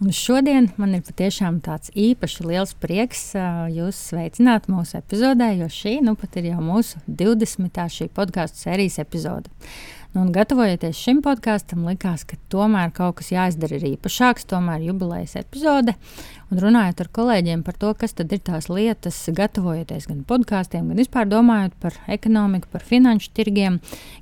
Un šodien man ir patiešām tāds īpaši liels prieks uh, jūs sveicināt mūsu epizodē, jo šī nu, ir jau mūsu 20. šī podkāstu sērijas epizode. Nu, gatavojoties šim podkāstam, likās, ka tomēr kaut kas jāizdara ir īpašāks, tomēr jubilejas epizode. Un runājot ar kolēģiem par to, kas tad ir tās lietas, gatavojoties gan podkāstiem, gan vispār domājot par ekonomiku, par finanšu tirgiem,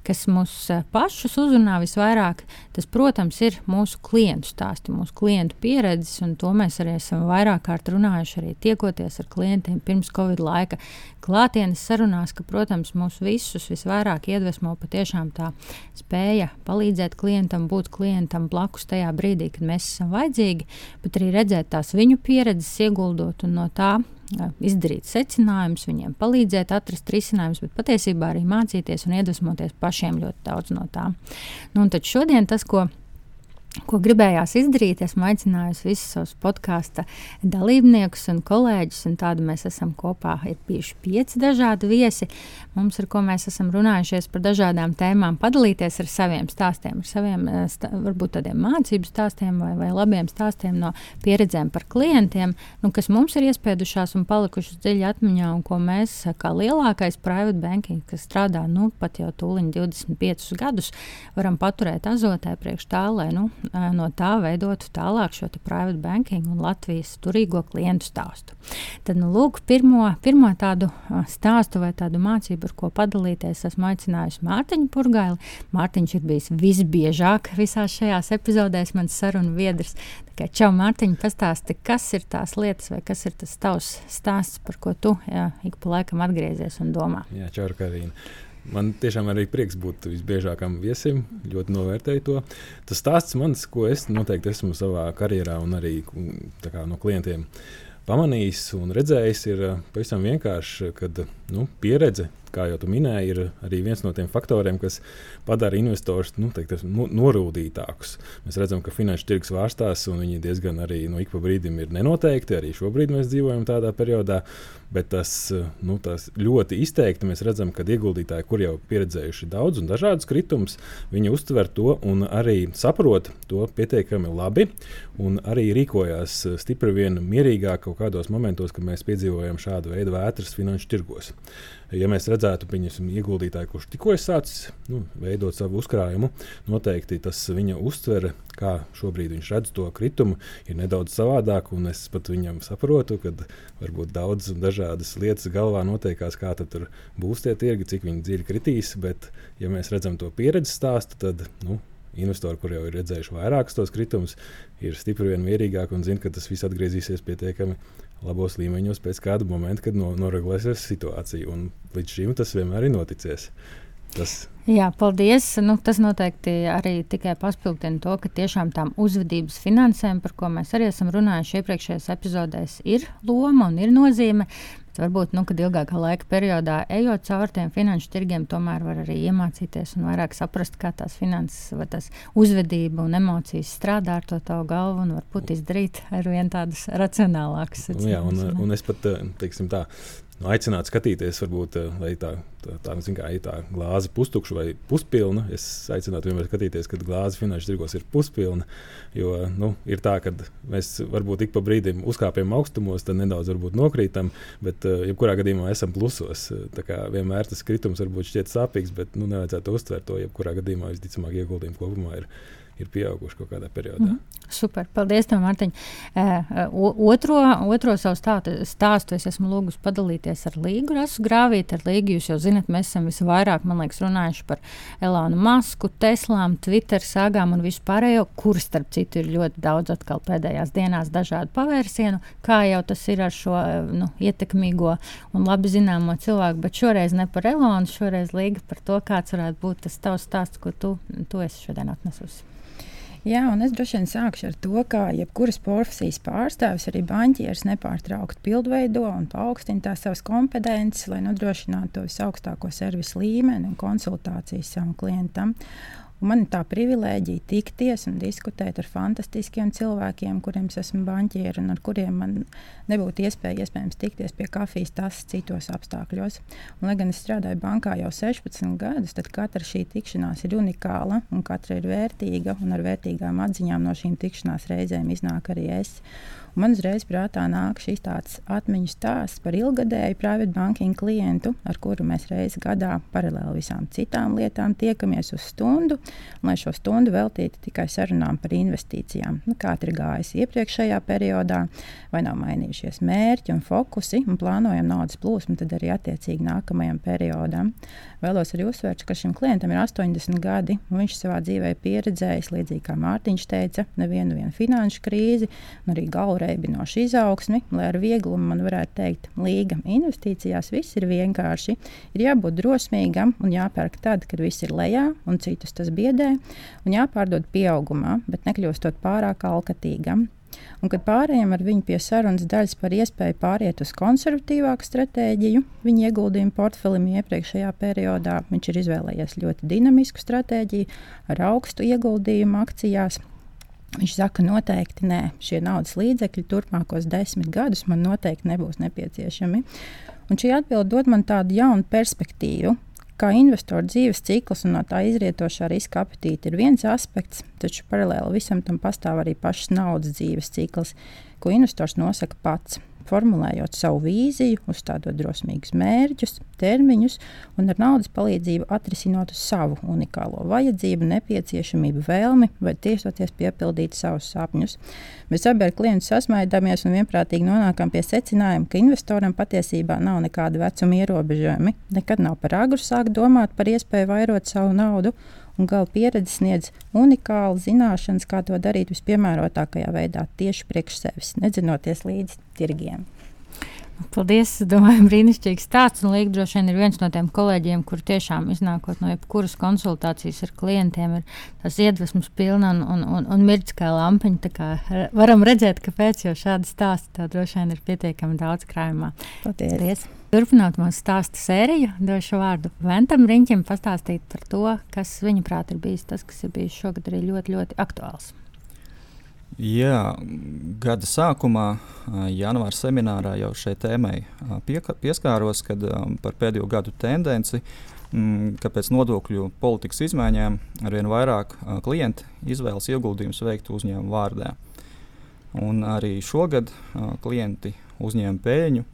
kas mūs eh, pašus uzrunā visvairāk, tas, protams, ir mūsu klientu stāsti, mūsu klientu pieredzes, un to mēs arī esam vairāk kārt runājuši, arī tiekoties ar klientiem pirms Covid laika klātienes sarunās, ka, protams, mūs visus visvairāk iedvesmo patiešām tā spēja palīdzēt klientam, būt klientam blakus tajā brīdī, kad mēs esam vajadzīgi, bet arī redzēt tās viņu pieredzes ieguldot un no tā izdarīt secinājumus, viņiem palīdzēt atrast risinājumus, bet patiesībā arī mācīties un iedvesmoties pašiem ļoti daudz no tā. Nu, un tad šodien tas, ko ko gribējās izdarīt. Esmu aicinājusi visus savus podkāstu dalībniekus un kolēģus, un tādu mēs esam kopā. Ir bijuši pieci dažādi viesi. Mums, ar ko mēs esam runājušies par dažādām tēmām, padalīties ar saviem stāstiem, ar saviem, eh, stā, varbūt tādiem mācību stāstiem vai, vai labiem stāstiem no pieredzēm par klientiem, nu, kas mums ir iespēdušās un palikušas dziļi atmiņā, un ko mēs, kā lielākais private banking, kas strādā nu, pat jau tūlīt 25 gadus, varam paturēt azotē priekš tā, lai nu, no tā veidotu tālāk šo private banking un Latvijas turīgo klientu stāstu. Tad, nu, lūk, pirmo, pirmo tādu stāstu vai tādu mācību, ar ko padalīties, esmu aicinājusi Mārtiņu Purgaili. Mārtiņš ir bijis visbiežāk visās šajās epizodēs, mans sarunu biedrs. Čau, Mārtiņ, pastāsti, kas ir tās lietas, vai kas ir tas tavs stāsts, par ko tu jā, ik pa laikam atgriezies un domā? Jā, čau, Karina. Man tiešām arī prieks būt visbiežākam viesim. Ļoti novērtēju to. Tas stāsts mans, ko es noteikti esmu savā karjerā un arī kā, no klientiem pamanījis un redzējis, ir pavisam vienkārši, kad nu, pieredze kā jau tu minēji, ir arī viens no tiem faktoriem, kas padara investors nu, teikt, nu, norūdītākus. Mēs redzam, ka finanšu tirgus vārstās, un viņi diezgan arī no nu, ik pa brīdim ir nenoteikti. Arī šobrīd mēs dzīvojam tādā periodā, bet tas, nu, tas ļoti izteikti mēs redzam, ka ieguldītāji, kur jau pieredzējuši daudz un dažādus kritumus, viņi uztver to un arī saprot to pietiekami labi un arī rīkojās stipri vien mierīgāk kaut kādos momentos, kad mēs piedzīvojam šādu veidu vētras finanšu tirgos. Ja mēs redzētu, pieņemsim, ieguldītāju, kurš tikko ir sācis nu, veidot savu uzkrājumu, noteikti tas viņa uztvere, kā šobrīd viņš redz to kritumu, ir nedaudz savādāk. Es pat viņam saprotu, ka varbūt daudz dažādas lietas galvā notiekās, kā tur būs tie tirgi, cik viņi dziļi kritīs. Bet, ja mēs redzam to pieredzes stāstu, tad nu, investori, kur jau ir redzējuši vairākus tos kritumus, ir stipri vien mierīgāki un zina, ka tas viss atgriezīsies pietiekami labos līmeņos pēc kāda momenta, kad no, noregulēsies situācija. Un līdz šim tas vienmēr ir noticis. Tas Jā, paldies. Nu, tas noteikti arī tikai paspildina to, ka tiešām tām uzvedības finansēm, par ko mēs arī esam runājuši iepriekšējās epizodēs, ir loma un ir nozīme. Varbūt, nu, kad ilgākā laika periodā ejot cauri tiem finanšu tirgiem, tomēr var arī iemācīties un vairāk saprast, kā tās finanses, vai tas uzvedība un emocijas strādā ar to tavu galvu un varbūt izdarīt ar vien tādas racionālākas. Nu, jā, un, un es pat, teiksim tā, nu, aicinātu skatīties, varbūt, lai tā tā, tā, kā, ja tā glāze pustukša vai puspilna. Es aicinātu vienmēr skatīties, kad glāze finanšu tirgos ir puspilna. Jo nu, ir tā, ka mēs varbūt ik pa brīdim uzkāpjam augstumos, tad nedaudz nokrītam, bet uh, jebkurā gadījumā esam plusos. Vienmēr tas kritums varbūt šķiet sāpīgs, bet nu, nevajadzētu uztvert to. Jebkurā gadījumā visticamāk ieguldījumi kopumā ir ir pieauguši kaut kādā periodā. Mm -hmm. Super, paldies, tev, Mārtiņ. Uh, otro, otro savu stāstu, stāstu es esmu lūgusi padalīties ar Līgu Rasu Grāvīti. Ar Līgu jūs jau zinat, mēs esam visvairāk, man liekas, runājuši par Elānu Masku, Teslām, Twitter sāgām un vispārējo, kur starp citu ir ļoti daudz atkal pēdējās dienās dažādu pavērsienu, kā jau tas ir ar šo nu, ietekmīgo un labi zināmo cilvēku, bet šoreiz ne par Elānu, šoreiz Līga par to, kāds varētu būt tas tavs stāsts, ko tu, tu esi šodien atnesusi. Jā, un es droši vien sākšu ar to, ka jebkuras profesijas pārstāvis, arī banķieris, nepārtraukti pilnveido un paaugstina tās savas kompetences, lai nodrošinātu to visaugstāko servisu līmeni un konsultācijas savam klientam. Un man ir tā privilēģija tikties un diskutēt ar fantastiskiem cilvēkiem, kuriem es esmu banķieri un ar kuriem man nebūtu iespēja iespējams tikties pie kafijas tas citos apstākļos. Un, lai gan es strādāju bankā jau 16 gadus, tad katra šī tikšanās ir unikāla un katra ir vērtīga. Un ar vērtīgām atziņām no šīm tikšanās reizēm iznāk arī es. Man uzreiz prātā nāk šis tāds atmiņu stāsts par ilgadēju private banking klientu, ar kuru mēs reizes gadā paralēli visām citām lietām tiekamies uz stundu, un lai šo stundu veltītu tikai sarunām par investīcijām. Nu, kā ir gājis iepriekšējā periodā, vai nav mainījušies mērķi un fokusi, un plānojam naudas plūsmu arī attiecīgi nākamajam periodam. Vēlos arī uzsvērt, ka šim klientam ir 80 gadi, un viņš savā dzīvē pieredzējis, līdzīgi kā Mārtiņš teica, nevienu finanšu krīzi, arī galvu reibinošu izaugsmi, lai ar vieglumu man varētu teikt, līga investīcijās viss ir vienkārši. Ir jābūt drosmīgam un jāpērk tad, kad viss ir lejā un citus tas biedē, un jāpārdod pieaugumā, bet nekļūstot pārāk alkatīgam. Un, kad pārējām ar viņu pie sarunas daļas par iespēju pāriet uz konservatīvāku stratēģiju, viņa ieguldījumu portfelim iepriekšējā periodā viņš ir izvēlējies ļoti dinamisku stratēģiju ar augstu ieguldījumu akcijās. Viņš saka, noteikti nē, šie naudas līdzekļi turpmākos desmit gadus man noteikti nebūs nepieciešami. Un šī atbilde dod man tādu jaunu perspektīvu, Kā investora dzīves cikls un no tā izrietošā riska apetīte ir viens aspekts, taču paralēli visam tam pastāv arī pašs naudas dzīves cikls, ko investors nosaka pats formulējot savu vīziju, uzstādot drosmīgus mērķus, termiņus un ar naudas palīdzību atrisinot savu unikālo vajadzību, nepieciešamību, vēlmi vai tiesoties piepildīt savus sapņus. Mēs abi ar klientu sasmaidāmies un vienprātīgi nonākam pie secinājuma, ka investoram patiesībā nav nekāda vecuma ierobežojumi. Nekad nav par agru sākt domāt par iespēju vairot savu naudu un gala pieredze sniedz unikālu zināšanas, kā to darīt vispiemērotākajā veidā, tieši priekš sevis, nedzinoties līdz tirgiem. Paldies! Es domāju, brīnišķīgs stāsts. Un Līga droši vien ir viens no tiem kolēģiem, kur tiešām iznākot no jebkuras konsultācijas ar klientiem, ir tas iedvesmas pilna un, un, un, un mirdz kā lampiņa. Kā varam redzēt, ka pēc jau šāda stāsta droši vien ir pietiekami daudz krājumā. Paldies! Paldies. Turpinot mūsu stāstu sēriju, došu vārdu Ventam Riņķim pastāstīt par to, kas viņaprāt ir bijis tas, kas ir bijis šogad arī ļoti, ļoti aktuāls. Jā, gada sākumā, janvāra seminārā jau šai tēmai pieskāros, kad par pēdējo gadu tendenci, ka pēc nodokļu politikas izmaiņām arvien vairāk klienti izvēlas ieguldījumus veikt uzņēmumu vārdā. Un arī šogad klienti uzņēma peļņu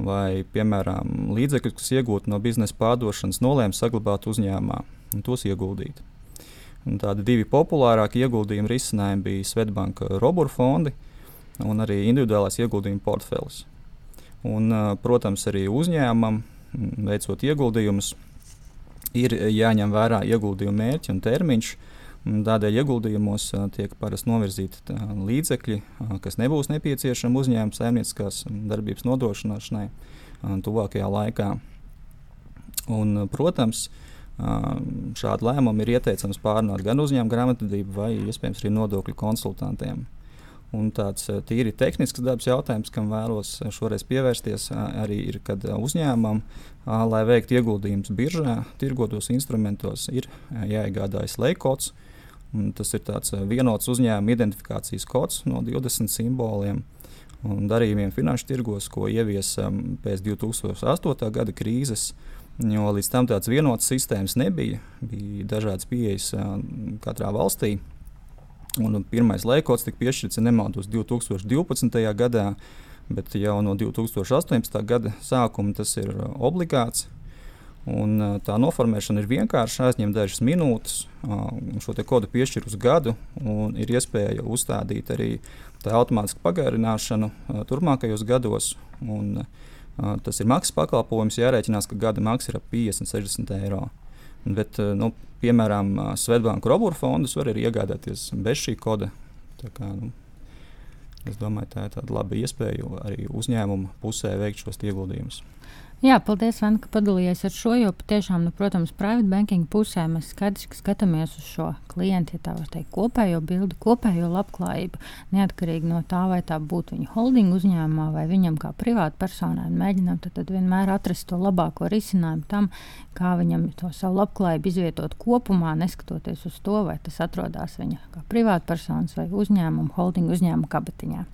vai, piemēram, līdzekļus, kas iegūti no biznesa pārdošanas, nolēma saglabāt uzņēmumā un tos ieguldīt. Tādi divi populārākie ieguldījumi risinājumi bija Svetbanka Robur fondi un arī individuālais ieguldījumu portfelis. Un, protams, arī uzņēmumam, veicot ieguldījumus, ir jāņem vērā ieguldījumu mērķi un termiņš. Uh, Tādēļ ieguldījumos tiek parasti novirzīti līdzekļi, kas nebūs nepieciešami uzņēmuma saimnieciskās darbības nodrošināšanai tuvākajā laikā. Un, protams, šādu lēmumu ir ieteicams pārunāt gan uzņēmuma grāmatvedību, vai iespējams arī nodokļu konsultantiem. Un tāds tīri tehnisks dabas jautājums, kam vēlos šoreiz pievērsties, arī ir, kad uzņēmumam, lai veiktu ieguldījumus biržā, tirgotos instrumentos, ir jāiegādājas leikots, Un tas ir tāds vienots uzņēmuma identifikācijas kods no 20 simboliem un darījumiem finanšu tirgos, ko ieviesa pēc 2008. gada krīzes. Jo līdz tam tādas vienotas sistēmas nebija. Bija dažādas pieejas katrā valstī. Un pirmais laikots tika piešķirts, ja nemaldos, 2012. gadā, bet jau no 2018. gada sākuma tas ir obligāts. Un, tā noformēšana ir vienkārša, aizņem dažas minūtes, un šo kodu piešķir uz gadu. Ir iespēja uzstādīt arī automātisku pagarināšanu turpmākajos gados. Un, tas ir maksas pakalpojums, jārēķinās, ka gada maksa ir ap 50, 60 eiro. Bet, nu, piemēram, Svetbānku robotu fondus var arī iegādāties bez šī koda. Tā kā, nu, es domāju, tā ir laba iespēja arī uzņēmuma pusē veikt šos ieguldījumus. Jā, paldies, Vana, ka padalījies ar šo. Jo, patiešām, nu, protams, private banking pusē mēs skaidrs, skatāmies uz šo klientu, ja tā var teikt, kopējo bildi, kopējo labklājību. Neatkarīgi no tā, vai tā būtu viņa holding uzņēmumā vai viņam kā privāta personai. Mēģinām tad, tad vienmēr atrast to labāko risinājumu tam, kā viņam to savu labklājību izvietot kopumā, neskatoties uz to, vai tas atrodas viņa kā privāta personas vai uzņēmuma, holding uzņēmuma kabatiņā.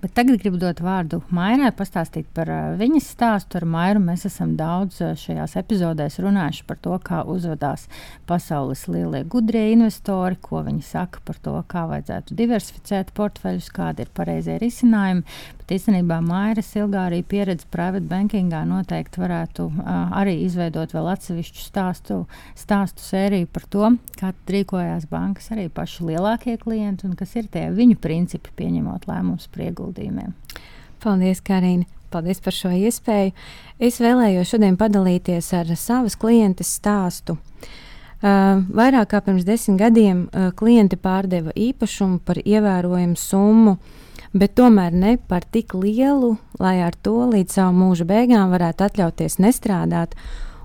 Bet tagad gribu dot vārdu Mairai, pastāstīt par uh, viņas stāstu. Ar Mairu mēs esam daudz uh, šajās epizodēs runājuši par to, kā uzvedās pasaules lielie gudrie investori, ko viņi saka par to, kā vajadzētu diversificēt portfeļus, kādi ir pareizie risinājumi. Bet īstenībā Mairas ilgā arī pieredze private bankingā noteikti varētu uh, arī izveidot vēl atsevišķu stāstu, stāstu sēriju par to, kā rīkojās bankas arī paši lielākie klienti un kas ir tie viņu principi pieņemot lēmumus par ieguldījumiem. Paldies, Karina! Paldies par šo iespēju. Es vēlējos šodien padalīties ar savas klientes stāstu. Uh, vairāk kā pirms desmit gadiem uh, klienti pārdeva īpašumu par ievērojumu summu, bet tomēr ne par tik lielu, lai ar to līdz savu mūža beigām varētu atļauties nestrādāt.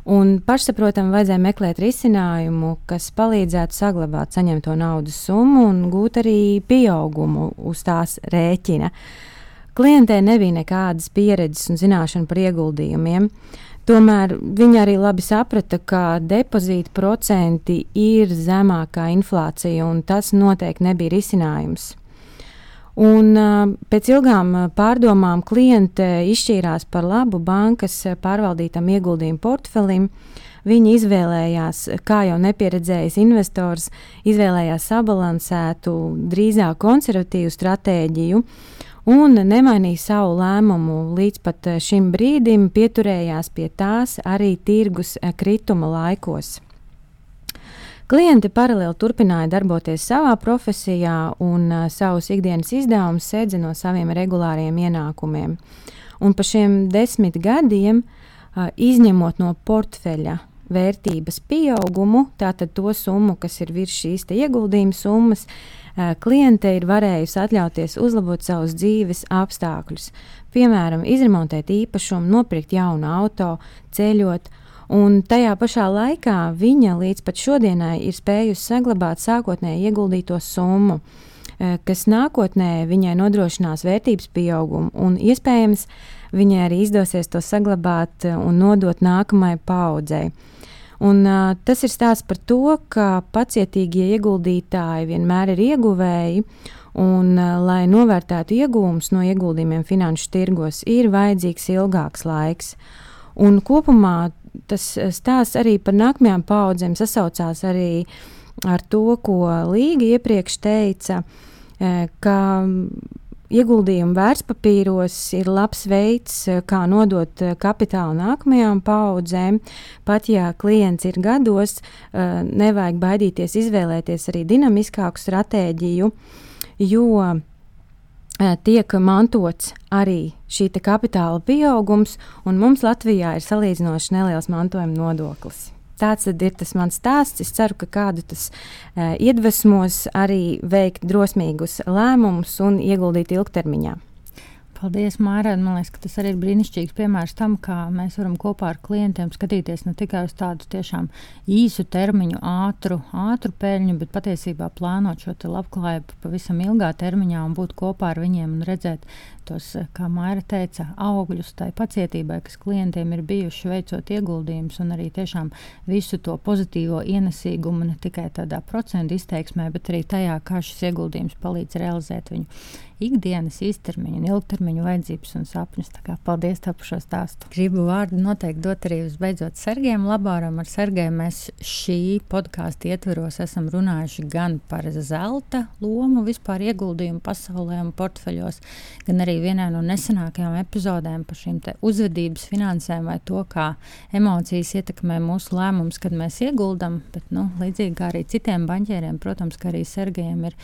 Un pašsaprotami vajadzēja meklēt risinājumu, kas palīdzētu saglabāt saņemto naudas summu un gūt arī pieaugumu uz tās rēķina. Klientē nebija nekādas pieredzes un zināšanu par ieguldījumiem. Tomēr viņi arī labi saprata, ka depozīta procenti ir zemākā inflācija, un tas noteikti nebija risinājums. Un, pēc ilgām pārdomām kliente izšķīrās par labu bankas pārvaldītam ieguldījumu portfelim. Viņi izvēlējās, kā jau nepieredzējis investors, izvēlējās sabalansētu, drīzāk konservatīvu stratēģiju, un nemainīja savu lēmumu līdz pat šim brīdim, pieturējās pie tās arī tirgus krituma laikos. Klienti paralēli turpināja darboties savā profesijā un uh, savus ikdienas izdevumus sēdza no saviem regulāriem ienākumiem. Un pa šiem desmit gadiem, uh, izņemot no portfeļa vērtības pieaugumu, tātad to summu, kas ir virs šīs ieguldījuma summas, uh, kliente ir varējusi atļauties uzlabot savus dzīves apstākļus. Piemēram, izremontēt īpašumu, nopirkt jaunu auto, ceļot. Un tajā pašā laikā viņa līdz pat šodienai ir spējusi saglabāt sākotnēji ieguldīto summu, kas nākotnē viņai nodrošinās vērtības pieaugumu, un iespējams, viņai arī izdosies to saglabāt un nodot nākamajai paudzei. Un, uh, tas ir stāsts par to, ka pacietīgie ieguldītāji vienmēr ir ieguvēji. Un, uh, lai novērtētu iegūmus no ieguldījumiem finanšu tirgos, ir vajadzīgs ilgāks laiks. Un kopumā tas stāsts arī par nākamajām paudzēm sasaucās arī ar to, ko Līga iepriekš teica, ka Ieguldījumi vērtspapīros ir labs veids, eh, kā nodot eh, kapitālu nākamajām paudzēm. Pat ja klients ir gados, eh, nevajag baidīties izvēlēties arī dinamiskāku stratēģiju, jo tiek mantots arī šī kapitāla pieaugums, un mums Latvijā ir salīdzinoši neliels mantojuma nodoklis. Tāds ir tas mans stāsts. Es ceru, ka kādu tas uh, iedvesmos arī veikt drosmīgus lēmumus un ieguldīt ilgtermiņā. Paldies, Mārā. Man liekas, tas arī ir brīnišķīgs piemērs tam, kā mēs varam kopā ar klientiem skatīties ne tikai uz tādu tiešām īsu termiņu, ātru, ātru peļņu, bet patiesībā plānot šo labklājību pavisam ilgā termiņā un būt kopā ar viņiem un redzēt tos, kā Maira teica, augļus tai pacietībai, kas klientiem ir bijuši veicot ieguldījumus, un arī tiešām visu to pozitīvo ienesīgumu ne tikai tādā procentu izteiksmē, bet arī tajā, kā šis ieguldījums palīdz realizēt viņu ikdienas, īstermiņa un ilgtermiņa vajadzības un sapņus. Paldies tev par šo stāstu. Gribu vārdu noteikti dot arī visbeidzot Sergejam Laboram. Ar Sergeju mēs šī podkāstu ietveros esam runājuši gan par zelta lomu vispār ieguldījumu pasaulē un portfeļos, gan arī vienā no nesenākajām epizodēm par šīm uzvedības finansēm vai to, kā emocijas ietekmē mūsu lēmumus, kad mēs ieguldam. Bet, nu, līdzīgi kā arī citiem banķieriem, protams, ka arī Sergejam ir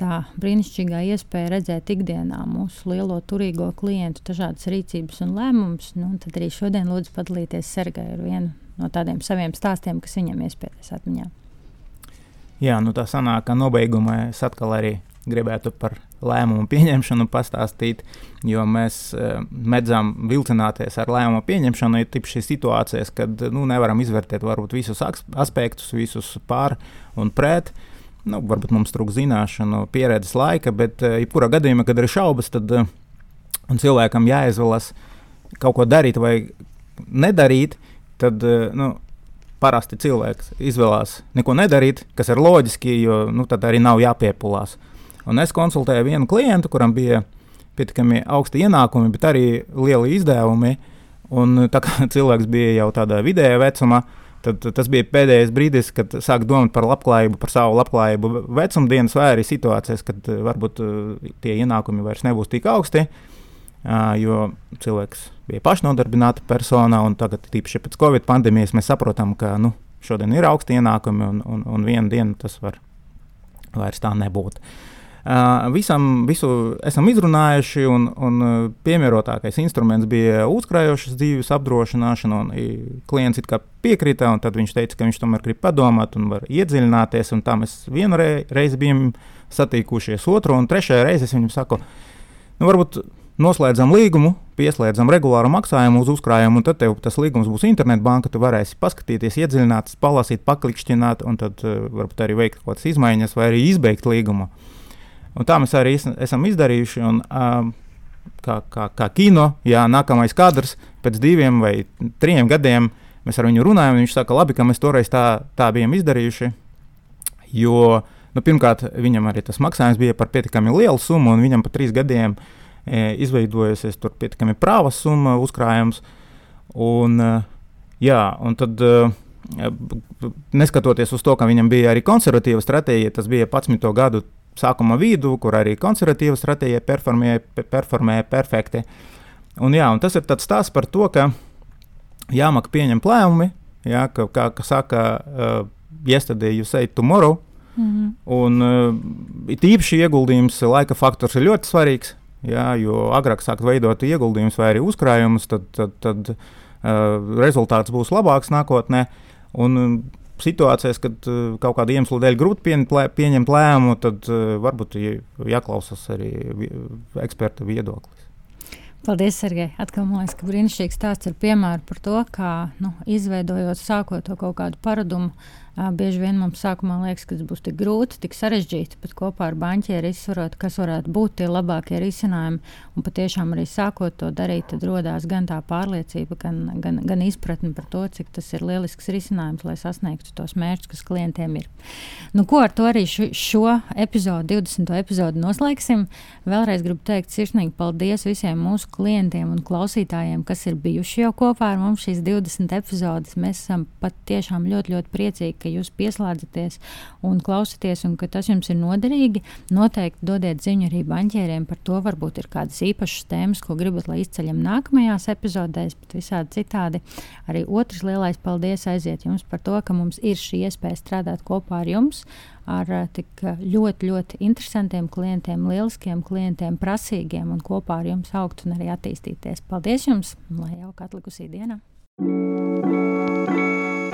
tā brīnišķīgā iespēja redzēt ikdienā mūsu lielo turīgo klientu dažādas rīcības un lēmumus. Nu, tad arī šodien lūdzu padalīties Sergei ar vienu no tādiem saviem stāstiem, kas viņam iespējas atmiņā. Jā, nu tā sanāk, ka nobeigumā es atkal arī gribētu par lēmumu pieņemšanu pastāstīt, jo mēs uh, mēdzam vilcināties ar lēmumu pieņemšanu. Ir tieši šīs situācijas, kad nu, nevaram izvērtēt varbūt visus aspektus, visus pār un pret. Nu, varbūt mums trūkst zināšanu, pieredzes laika, bet uh, jebkurā gadījumā, kad ir šaubas, tad uh, cilvēkam jāizvēlas kaut ko darīt vai nedarīt, tad uh, nu, parasti cilvēks izvēlās neko nedarīt, kas ir loģiski, jo nu, tad arī nav jāpiepulās. Uh, Un es konsultēju vienu klientu, kuram bija pietiekami augsti ienākumi, bet arī lieli izdevumi. Un tā kā cilvēks bija jau tādā vidējā vecumā, tad tas bija pēdējais brīdis, kad sāk domāt par labklājību, par savu labklājību vecumdienas, vai arī situācijas, kad eh, varbūt eh, tie ienākumi vairs nebūs tik augsti. Jo cilvēks bija pašnodarbināta persona, un tagad, tīpaši pēc Covid pandēmijas, mēs saprotam, ka nu, šodien ir augsti ienākumi, un, un, un vienu dienu tas var vairs tā nebūt. Uh, visam visu esam izrunājuši, un, un piemērotākais instruments bija uzkrājošas dzīves apdrošināšana. Klients piekrita, un tad viņš teica, ka viņš tomēr grib padomāt un var iedziļināties. Tā mēs vienu reizi bijām satīkušies, otru un trešajā reizē viņam saku, nu, varbūt noslēdzam līgumu, pieslēdzam regulāru maksājumu uz uzkrājumu, un tad tev tas līgums būs internetbanka. Tu varēsi paskatīties, iedziļināties, palasīt, paklikšķināt, un tad uh, varbūt arī veikt kaut kādas izmaiņas vai arī izbeigt līgumu. Un tā mēs arī esam izdarījuši. Un, um, kā, kā, kā kino, ja nākamais kadrs pēc diviem vai trim gadiem mēs ar viņu runājam, viņš saka, labi, ka mēs toreiz tā, tā bijām izdarījuši. Jo, nu, pirmkārt, viņam arī tas maksājums bija par pietiekami lielu summu, un viņam pa trīs gadiem e, izveidojusies tur pietiekami prāvas summa uzkrājums. Un, e, jā, un tad. E, neskatoties uz to, ka viņam bija arī konservatīva stratēģija, tas bija 11. gadu sākuma vidū, kur arī konservatīva stratēģija performēja, performēja perfekti. Un, jā, un tas ir tāds stāsts par to, ka jāmāk pieņemt lēmumi, jā, ka, kā, kā saka, uh, yesterday you say tomorrow. Mm -hmm. Un uh, īpaši ieguldījums, laika faktors ir ļoti svarīgs. Jā, jo agrāk sākt veidot ieguldījumus vai arī uzkrājumus, tad, tad, tad uh, rezultāts būs labāks nākotnē. Un, situācijās, kad uh, kaut kāda iemesla dēļ grūti pieņemt, lē, pieņemt lēmumu, tad uh, varbūt jāklausās arī eksperta viedoklis. Paldies, Sergei. Atkal man liekas, ka brīnišķīgs stāsts ir piemērs par to, kā nu, izveidojot, sākot to kaut kādu paradumu, Bieži vien mums sākumā liekas, ka tas būs tik grūti, tik sarežģīti, bet kopā ar banķieru izsverot, kas varētu būt tie labākie risinājumi. Un patiešām arī sākot to darīt, tad radās gan tā pārliecība, gan, gan, gan izpratne par to, cik tas ir lielisks risinājums, lai sasniegtu tos mērķus, kas klientiem ir. Nu, ko ar to arī šo, šo epizodu, 20. epizodu noslēgsim? Vēlreiz gribu teikt sirsnīgi paldies visiem mūsu klientiem un klausītājiem, kas ir bijuši jau kopā ar mums šīs 20 epizodes. Mēs esam patiešām ļoti, ļoti priecīgi ka jūs pieslēdzaties un klausāties, un ka tas jums ir noderīgi. Noteikti dodiet ziņu arī banķieriem par to. Varbūt ir kādas īpašas tēmas, ko gribat, lai izceļam nākamajās epizodēs, bet visādi citādi. Arī otrs lielais paldies aiziet jums par to, ka mums ir šī iespēja strādāt kopā ar jums ar uh, tik ļoti, ļoti interesantiem klientiem, lieliskiem klientiem, prasīgiem un kopā ar jums augt un arī attīstīties. Paldies jums! Lai jauka atlikusī diena!